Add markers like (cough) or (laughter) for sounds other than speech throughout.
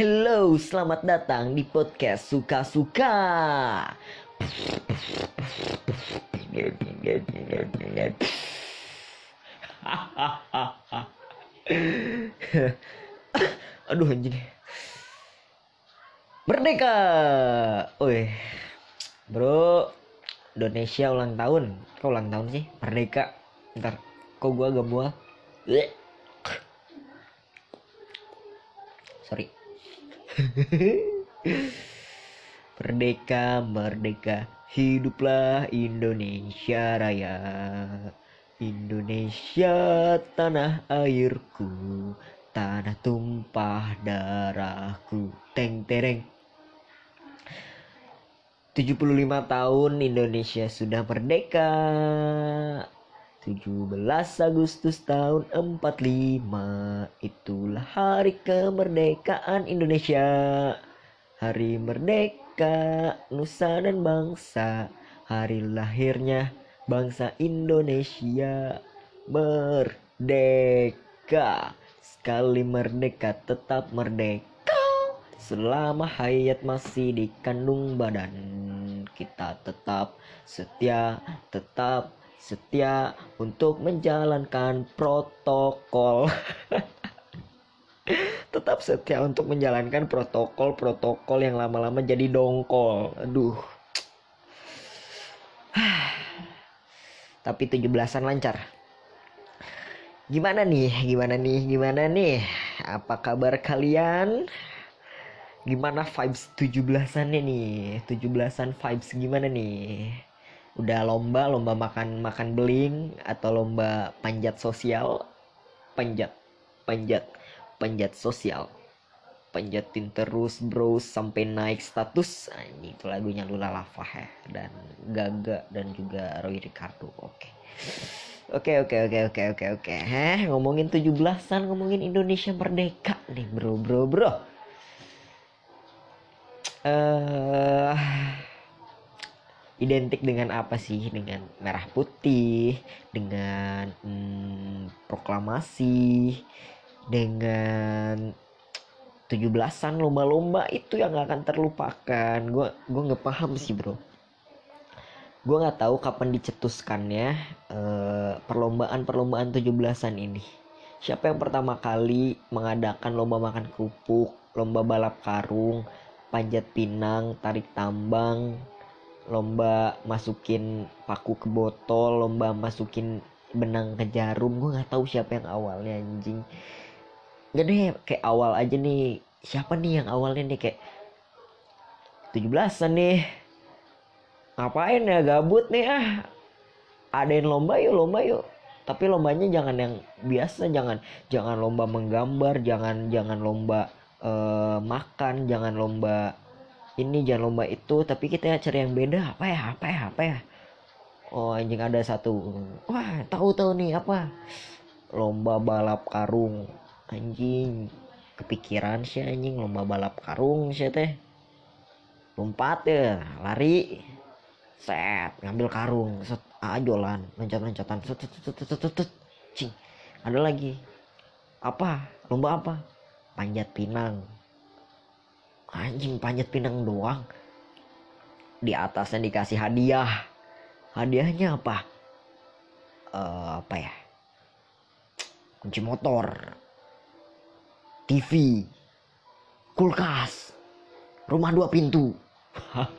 Hello, selamat datang di podcast Suka-Suka. Aduh anjing. Merdeka. Oi. Bro, Indonesia ulang tahun. Kok ulang tahun sih? Merdeka. Ntar, kok gua agak mual? Bleh. Sorry. (laughs) Merdeka, merdeka, hiduplah Indonesia Raya. Indonesia tanah airku, tanah tumpah darahku. Teng tereng. 75 tahun Indonesia sudah merdeka. 17 Agustus tahun 45 Itulah hari kemerdekaan Indonesia. Hari merdeka Nusa dan bangsa. Hari lahirnya bangsa Indonesia. Merdeka. Sekali merdeka tetap merdeka. Selama hayat masih di kandung badan Kita tetap setia Tetap setia untuk menjalankan protokol. (laughs) Tetap setia untuk menjalankan protokol-protokol yang lama-lama jadi dongkol. Aduh. (sighs) Tapi 17-an lancar. Gimana nih? Gimana nih? Gimana nih? Apa kabar kalian? Gimana vibes 17-annya nih? 17-an vibes gimana nih? Udah lomba lomba makan makan beling atau lomba panjat sosial? Panjat panjat panjat sosial. Panjatin terus bro sampai naik status. Nah, ini itu lagunya Lula Lava ya. Dan Gaga dan juga Roy Ricardo oke. Oke oke oke oke oke oke. Heh ngomongin 17-an ngomongin Indonesia merdeka nih bro bro bro. Eh uh, identik dengan apa sih? Dengan merah putih dengan hmm, proklamasi dengan 17-an lomba-lomba itu yang gak akan terlupakan. Gue gue nggak paham sih bro. Gue nggak tahu kapan dicetuskannya uh, perlombaan perlombaan 17-an ini. Siapa yang pertama kali mengadakan lomba makan kerupuk lomba balap karung panjat pinang tarik tambang lomba masukin paku ke botol lomba masukin benang ke jarum. Gue nggak tahu siapa yang awalnya anjing. Gak deh kayak awal aja nih. Siapa nih yang awalnya nih? Kayak 17an nih. Ngapain ya? Gabut nih ah. Adain lomba yuk lomba yuk. Tapi lombanya jangan yang biasa jangan jangan lomba menggambar jangan jangan lomba uh, makan jangan lomba ini jangan lomba itu tapi kita cari yang beda. Apa ya apa ya apa ya? Oh anjing ada satu. Wah tahu tahu nih apa? Lomba balap karung. Anjing kepikiran sih anjing lomba balap karung sih teh. Lompat ya lari. Set ngambil karung set ajolan loncat loncatan set set set set set, set. cing ada lagi. Apa? Lomba apa? Panjat pinang anjing panjat pinang doang. Di atasnya dikasih hadiah. Hadiahnya apa? Uh, apa ya? Kunci motor. TV kulkas. Rumah dua pintu. (laughs)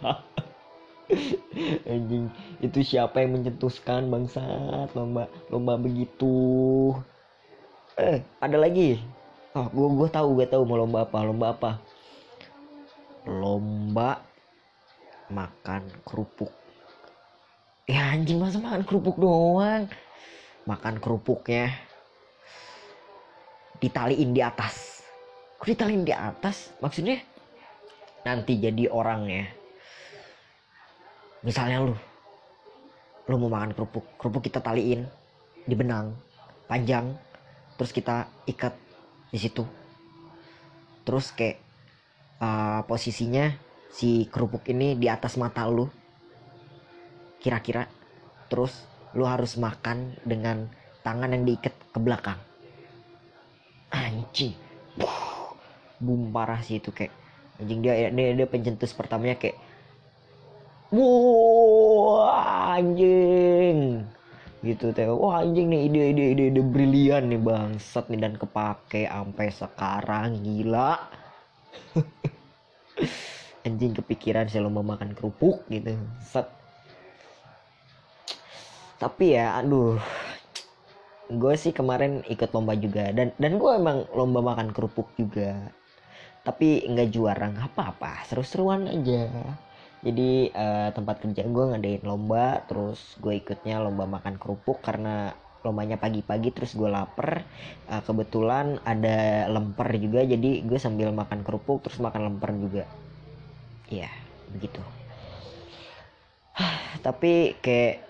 Anjing itu siapa yang mencetuskan bangsat? Lomba lomba begitu. Eh ada lagi? Oh gua gua tahu gua tahu mau lomba apa. Lomba apa lomba makan kerupuk. Ya anjing masa makan kerupuk doang? Makan kerupuknya ditaliin di atas. Kok ditaliin di atas? Maksudnya nanti jadi orangnya. Misalnya lu lu mau makan kerupuk. Kerupuk kita taliin di benang panjang terus kita ikat di situ. Terus kayak uh, posisinya si kerupuk ini di atas mata lu. Kira-kira. Terus lu harus makan dengan tangan yang diikat ke belakang. Anjing. Boom parah sih itu kayak. Anjing dia dia, dia pencetus pertamanya kayak. Wah anjing. Gitu teh wah anjing nih ide ide ide ide brilian nih bangsat nih. Dan kepake sampai sekarang gila (laughs) anjing kepikiran saya lomba makan kerupuk gitu. Set. Tapi ya aduh. Gue sih kemarin ikut lomba juga. Dan dan gue emang lomba makan kerupuk juga. Tapi nggak juara nggak apa-apa. Seru-seruan aja. Jadi uh, tempat kerja gue ngadain lomba terus gue ikutnya lomba makan kerupuk karena lombanya pagi-pagi terus gue lapar. Uh, kebetulan ada lemper juga jadi gue sambil makan kerupuk terus makan lemper juga ya begitu. (sighs) Tapi kayak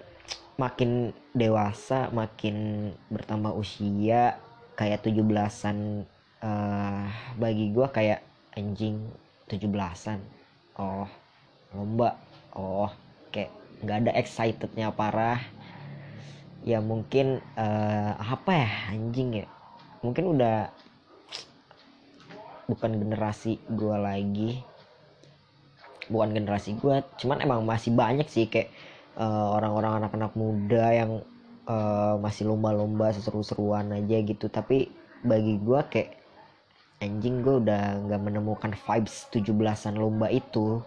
makin dewasa makin bertambah usia kayak 17-an uh, bagi gue kayak anjing 17-an oh lomba. Oh kayak nggak ada excitednya parah. Ya mungkin uh, apa ya anjing ya. Mungkin udah bukan generasi gue lagi bukan generasi gue cuman emang masih banyak sih kayak uh, orang-orang anak-anak muda yang uh, masih lomba-lomba seru-seruan aja gitu. Tapi bagi gue kayak anjing gue udah nggak menemukan vibes 17-an lomba itu.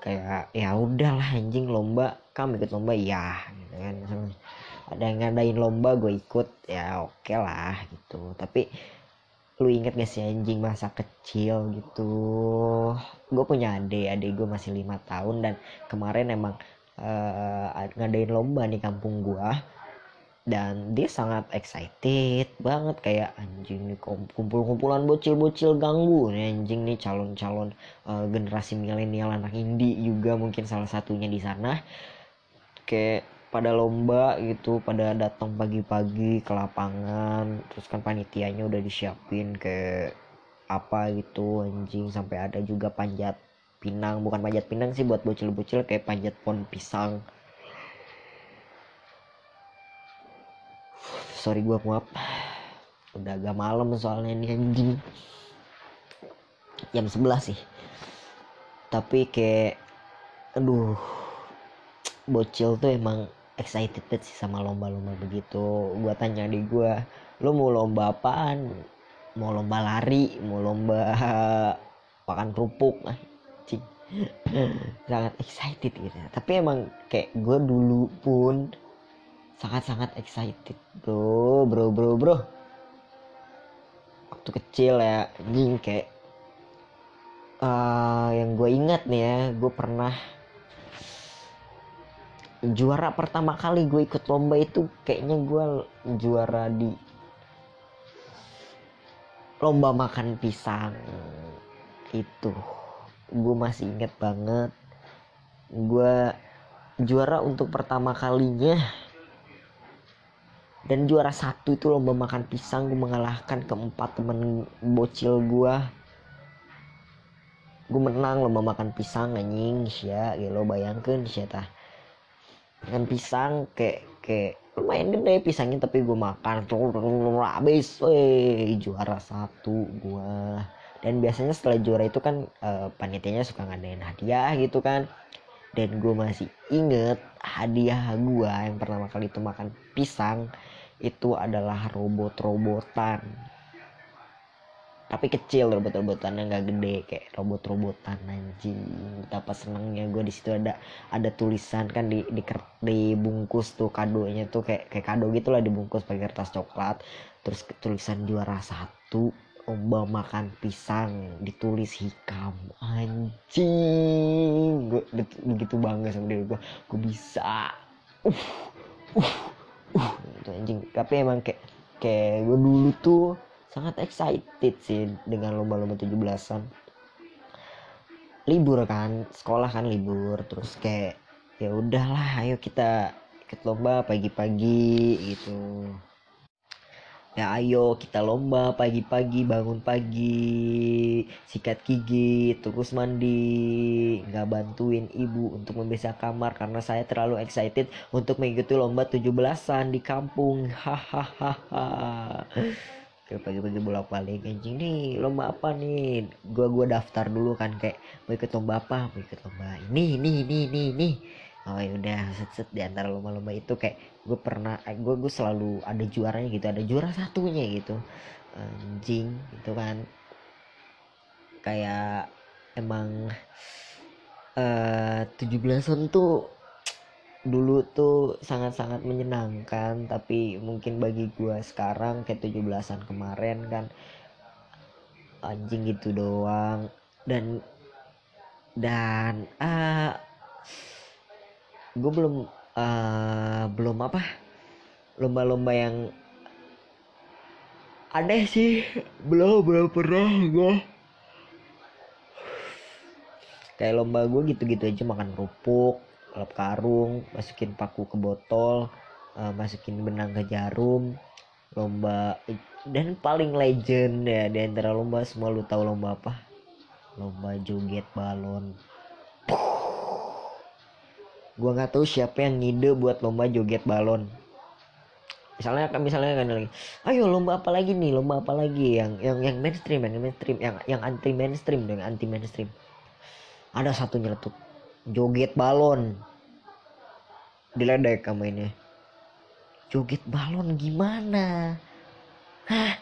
Kayak ya udahlah anjing lomba. Kamu ikut lomba? Ya gitu kan. Ada yang ngadain lomba gue ikut. Ya oke okay lah gitu. Tapi lu inget gak sih anjing masa kecil gitu? Gue punya adik adik gue masih lima tahun dan kemarin emang uh, ngadain lomba di kampung gue dan dia sangat excited banget kayak anjing nih kumpul-kumpulan bocil-bocil ganggu nih anjing nih calon-calon uh, generasi milenial anak indie juga mungkin salah satunya di sana. Kayak pada lomba gitu pada datang pagi-pagi ke lapangan terus kan panitianya udah disiapin ke apa gitu anjing sampai ada juga panjat pinang bukan panjat pinang sih buat bocil-bocil kayak panjat pohon pisang. Sorry gue maaf udah agak malam soalnya ini anjing. Jam 11 sih. Tapi kayak aduh bocil tuh emang excited sih sama lomba-lomba begitu. Gue tanya di gue lo mau lomba apaan? Mau lomba lari mau lomba (laughs) makan kerupuk. Anjing (laughs) sangat excited gitu. Tapi emang kayak gue dulu pun sangat-sangat excited bro. Bro bro bro. Waktu kecil ya anjing kayak uh, yang gue ingat nih ya gue pernah juara pertama kali gue ikut lomba itu kayaknya gue juara di lomba makan pisang. Itu. Gue masih inget banget. Gue juara untuk pertama kalinya. Dan juara satu itu lomba makan pisang. Gue mengalahkan keempat temen bocil gue gue menang lomba makan pisang anjing. Ya gitu lo bayangkan sih makan pisang kayak kayak lumayan gede pisangnya tapi gue makan habis weh juara satu gue dan biasanya setelah juara itu kan uh, panitianya suka ngadain hadiah gitu kan. Dan gue masih inget hadiah gue yang pertama kali itu makan pisang itu adalah robot-robotan tapi kecil robot-robotan yang gak gede kayak robot-robotan anjing. Betapa senangnya gue di situ ada ada tulisan kan di di dibungkus tuh kadonya tuh kayak kayak kado gitulah dibungkus pakai kertas coklat. Terus tulisan juara satu lomba makan pisang ditulis hikam. Anjing gue begitu bangga sama diri gue gue bisa. Uh uh uh. Anjing. Tapi emang kayak kayak gue dulu tuh sangat excited sih dengan lomba-lomba 17-an libur kan sekolah kan libur terus kayak ya udahlah ayo kita ikut lomba pagi-pagi gitu. Ya ayo kita lomba pagi-pagi bangun pagi sikat gigi terus mandi nggak bantuin ibu untuk membesar kamar karena saya terlalu excited untuk mengikuti lomba 17-an di kampung. (laughs) Hahaha kayak pagi-pagi bolak balik anjing nih lomba apa nih? Gua gua daftar dulu kan kayak mau ikut lomba apa? Mau ikut lomba ini ini ini ini ini. Oh ya udah set set di antara lomba-lomba itu kayak gue pernah eh, gue gue selalu ada juaranya gitu ada juara satunya gitu. Anjing gitu kan. Kayak emang eh 17-an tuh dulu tuh sangat-sangat menyenangkan tapi mungkin bagi gua sekarang kayak 17-an kemarin kan anjing gitu doang. Dan dan ah gue belum ah, belum apa lomba-lomba yang aneh sih. (laughs) Belum belum pernah gue kayak lomba gue gitu-gitu aja makan kerupuk balap karung masukin paku ke botol uh, masukin benang ke jarum lomba dan paling legend ya di antara lomba semua lu tahu lomba apa? Lomba joget balon. Gua nggak tahu siapa yang ngide buat lomba joget balon. Misalnya kan misalnya kan lagi ayo lomba apa lagi nih? Lomba apa lagi? Yang yang yang mainstream yang mainstream yang yang anti mainstream dengan anti mainstream. Ada satu nyeletuk joget balon. Diledek kamu ini. Joget balon gimana? Hah?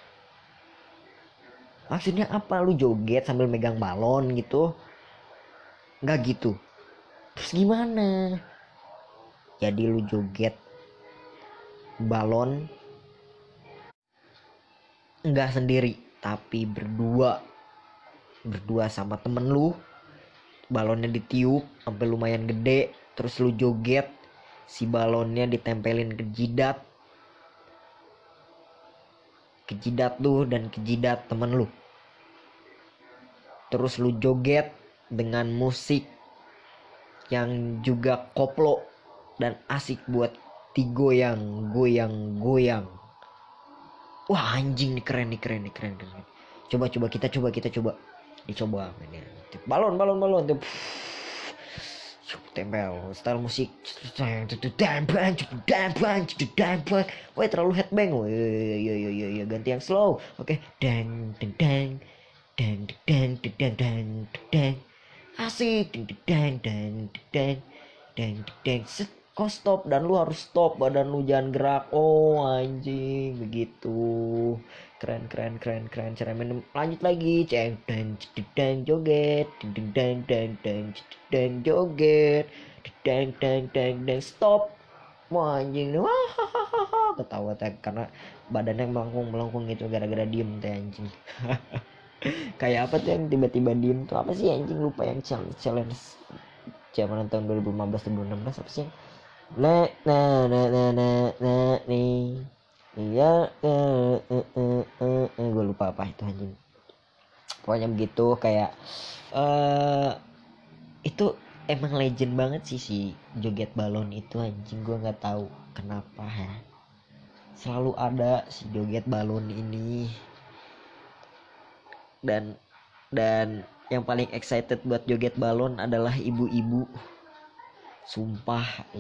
Maksudnya apa? Lu joget sambil megang balon gitu? Nggak gitu. Terus gimana? Jadi lu joget balon nggak sendiri tapi berdua. Berdua sama temen lu balonnya ditiup sampai lumayan gede terus lu joget si balonnya ditempelin ke jidat. Ke jidat lu dan ke jidat temen lu. Terus lu joget dengan musik yang juga koplo dan asik buat digoyang goyang goyang. Wah anjing nih keren nih keren nih keren keren coba coba kita coba kita coba dicoba ini balon balon balon tuh tempel style musik. Wah terlalu headbang wah ya ya ya ya ganti yang slow. Oke. Dang dang dang. Dang dang dang dang dang asik. Dang dang dang dang dang set kau stop? Dan lu harus stop. Badan lu jangan gerak. Oh anjing. Begitu keren keren keren keren. Cara main lanjut lagi. Ceng dan dan joget. Dan dan dan dan joget. Dan dan dan dan. Stop. Wah anjing. Wah ketawa teh. Karena badannya melengkung melengkung gitu gara-gara diem teh anjing. (laughs) Kayak apa tuh yang tiba-tiba diem tuh? Apa sih anjing? Lupa yang challenge challenge zaman tahun 2015 2016 apa sih? Na na na na na na nih iya eh, eh, eh, eh, eh. gue lupa apa itu anjing. Pokoknya begitu kayak eh itu emang legend banget sih si joget balon itu anjing. Gue nggak tahu kenapa ya. Selalu ada si joget balon ini. Dan dan yang paling excited buat joget balon adalah ibu-ibu. Sumpah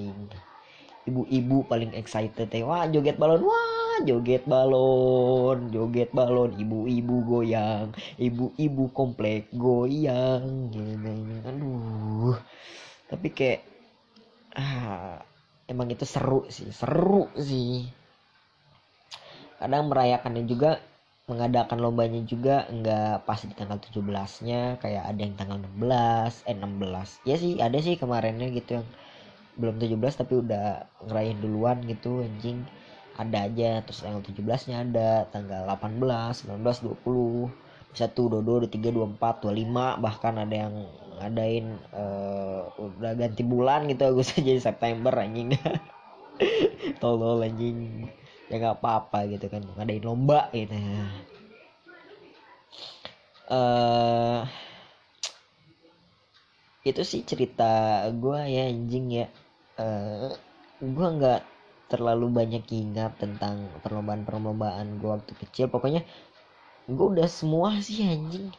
ibu-ibu paling excited ya. Wah joget balon wah joget balon joget balon ibu-ibu goyang ibu-ibu komplek goyang aduh. Tapi kayak ah emang itu seru sih seru sih. Kadang merayakannya juga mengadakan lombanya juga nggak pas di tanggal 17-nya kayak ada yang tanggal 16 eh 16 ya sih ada sih kemarinnya gitu yang belum 17 tapi udah ngerayain duluan gitu anjing ada aja terus tanggal 17 nya ada tanggal 18 19 20 satu dua dua tiga dua empat dua lima bahkan ada yang ngadain uh, udah ganti bulan gitu Agustus (laughs) jadi September anjing. (laughs) Tolol anjing. Ya nggak apa-apa gitu kan ngadain lomba gitu. Eh uh, itu sih cerita gue ya anjing ya. Uh, gue nggak terlalu banyak ingat tentang perlombaan-perlombaan gue waktu kecil. Pokoknya gue udah semua sih anjing.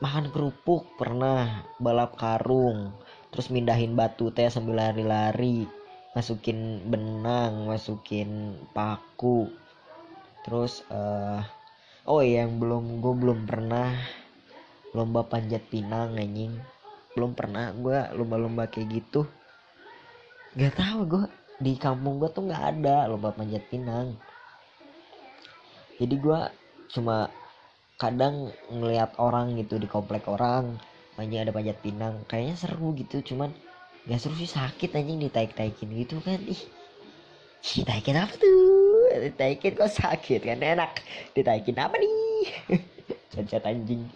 Makan kerupuk pernah. Balap karung terus mindahin batu teh sambil lari-lari. Masukin benang masukin paku. Terus uh, oh iya yang belum gue belum pernah lomba panjat pinang anjing. Belum pernah gue lomba-lomba kayak gitu gak tau gue di kampung gue tuh nggak ada lomba panjat pinang. Jadi gue cuma kadang ngelihat orang gitu di komplek orang banyak ada panjat pinang. Kayaknya seru gitu cuman gak seru sih sakit anjing ditaik-taikin gitu kan. Ih ditaikin apa tuh? Ditaikin kok sakit kan? Enak ditaikin apa nih? (laughs) Cacat anjing.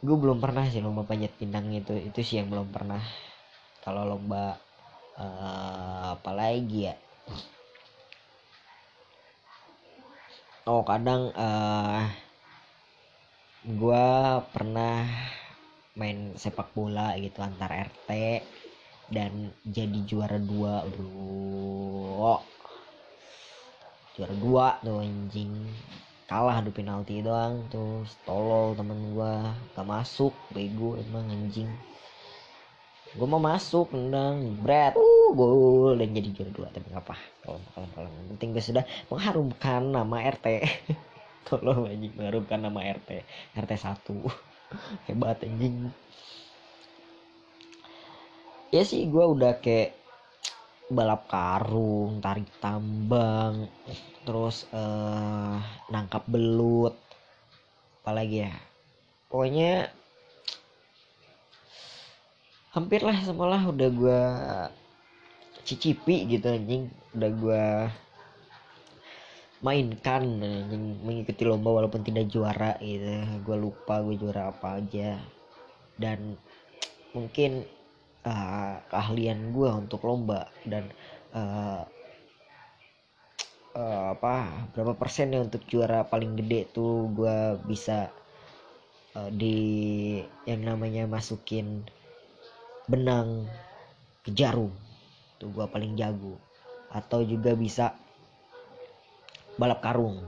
Gue belum pernah sih lomba panjat pinang itu itu sih yang belum pernah kalau lomba uh, apa lagi ya? Oh kadang uh, eh, gue pernah main sepak bola gitu antar RT dan jadi juara dua bro. Juara dua tuh anjing. Kalah adu penalti doang tuh tolol temen gue gak masuk bego emang anjing gue mau masuk nendang bread uh gol dan jadi juara dua tapi apa kalau kalau kalau. Penting gue sudah mengharumkan nama RT (laughs) tolong anjing mengharumkan nama RT RT satu. (laughs) Hebat anjing. Ya sih gue udah kayak balap karung tarik tambang terus uh, nangkap belut. Apalagi ya? Pokoknya hampir lah semualah udah gue cicipi gitu anjing. Udah gue mainkan anjing mengikuti lomba walaupun tidak juara gitu. Gue lupa gue juara apa aja. Dan mungkin uh, keahlian gue untuk lomba dan uh, uh, apa berapa persen ya untuk juara paling gede tuh gue bisa uh, di yang namanya masukin benang ke jarum tuh gua paling jago. Atau juga bisa balap karung.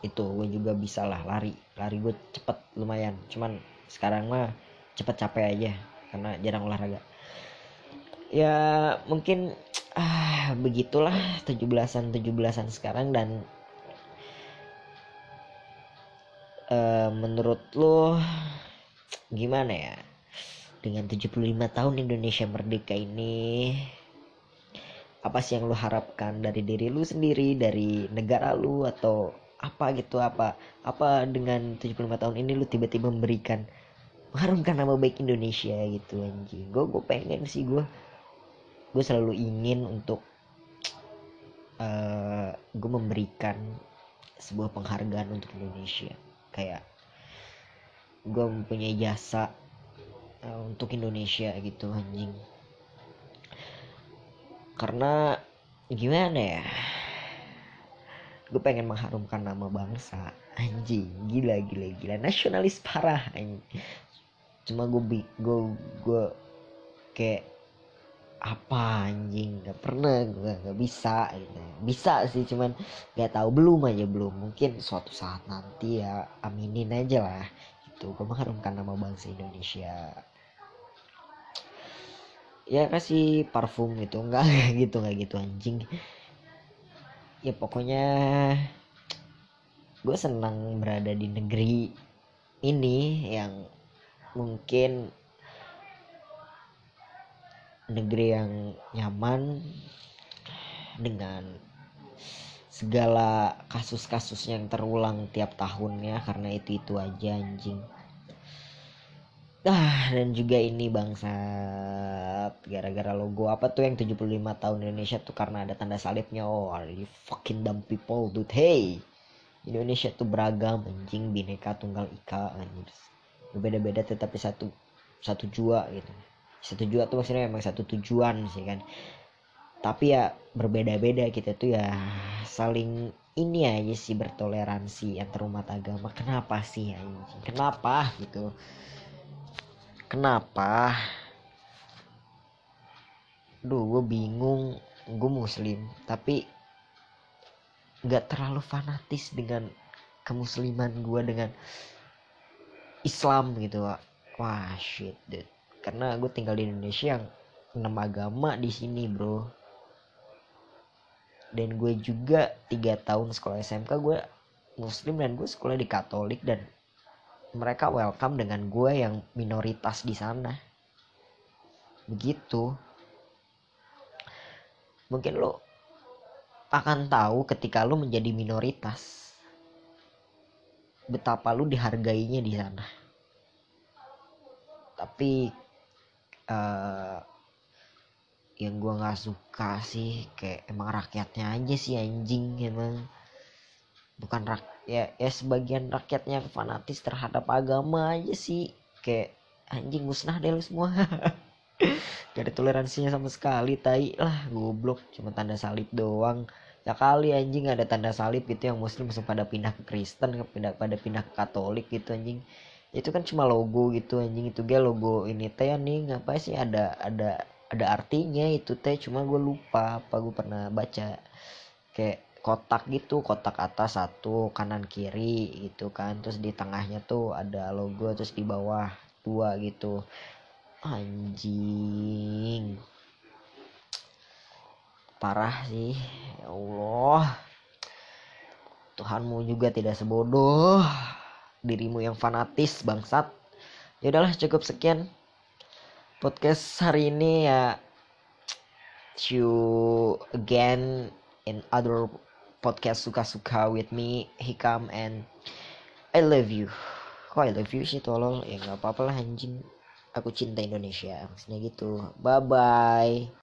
Itu gue juga bisa lah lari. Lari gue cepet lumayan. Cuman sekarang mah cepet capek aja karena jarang olahraga. Ya mungkin ah begitulah 17-an 17-an sekarang dan uh, menurut lo gimana ya dengan 75 tahun Indonesia merdeka ini apa sih yang lu harapkan dari diri lu sendiri dari negara lu atau apa gitu apa apa dengan 75 tahun ini lu tiba-tiba memberikan mengharumkan nama baik Indonesia gitu anjing? Gue gue pengen sih gue gue selalu ingin untuk uh, eh, gue memberikan sebuah penghargaan untuk Indonesia. Kayak gue mempunyai jasa uh, untuk Indonesia gitu anjing. Karena gimana ya? Gue pengen mengharumkan nama bangsa. Anjing gila gila gila. Nasionalis parah anjing. Cuma gue gue gue kayak apa anjing? Nggak pernah gue nggak bisa gitu. Bisa sih cuman nggak tahu. Belum aja belum. Mungkin suatu saat nanti ya aminin aja lah itu gue mengharumkan nama bangsa Indonesia ya kasih parfum gitu. Enggak (laughs) gitu enggak gitu anjing. Ya pokoknya gue senang berada di negeri ini yang mungkin negeri yang nyaman dengan segala kasus-kasus yang terulang tiap tahunnya karena itu itu aja anjing Ah, dan juga ini bangsat gara-gara logo apa tuh yang 75 tahun Indonesia tuh karena ada tanda salibnya. Oh, are you fucking dumb people, dude. Hey. Indonesia tuh beragam, anjing, bineka tunggal ika, anjir. Berbeda-beda tetapi satu satu jua gitu. Satu jua tuh maksudnya memang satu tujuan sih kan. Tapi ya berbeda-beda kita tuh ya saling ini aja sih bertoleransi antar umat agama. Kenapa sih anjing? Kenapa gitu? Kenapa? Duh gue bingung. Gue muslim tapi nggak terlalu fanatis dengan kemusliman gue dengan Islam gitu wah, shit dude. Karena gue tinggal di Indonesia yang enam agama di sini bro. Dan gue juga tiga tahun sekolah SMK gue muslim dan gue sekolah di Katolik dan mereka welcome dengan gue yang minoritas di sana. Begitu. Mungkin lo akan tahu ketika lo menjadi minoritas betapa lo dihargainya di sana. Tapi uh, yang gue nggak suka sih kayak emang rakyatnya aja sih anjing emang. Bukan rak ya ya sebagian rakyatnya fanatis terhadap agama aja sih. Kayak anjing musnah deh lu semua. (laughs) Gak ada toleransinya sama sekali tai lah goblok. Cuma tanda salib doang. Ya kali anjing ada tanda salib gitu yang muslim langsung pada pindah ke Kristen pindah pada pindah ke Katolik gitu anjing. Itu kan cuma logo gitu anjing. Itu gue logo ini teh nih ngapain sih ada ada ada artinya itu teh. Cuma gue lupa apa gue pernah baca. Kayak kotak gitu kotak atas satu kanan kiri gitu kan. Terus di tengahnya tuh ada logo terus di bawah dua gitu. Anjing. Parah sih. Ya Allah. Tuhanmu juga tidak sebodoh. Dirimu yang fanatis bangsat. Ya udahlah cukup sekian podcast hari ini ya. See you again in other podcast suka-suka with me Hikam and I love you. Kok I love you sih tolol ya nggak apa-apa lah anjing. Aku cinta Indonesia. Maksudnya gitu. Bye bye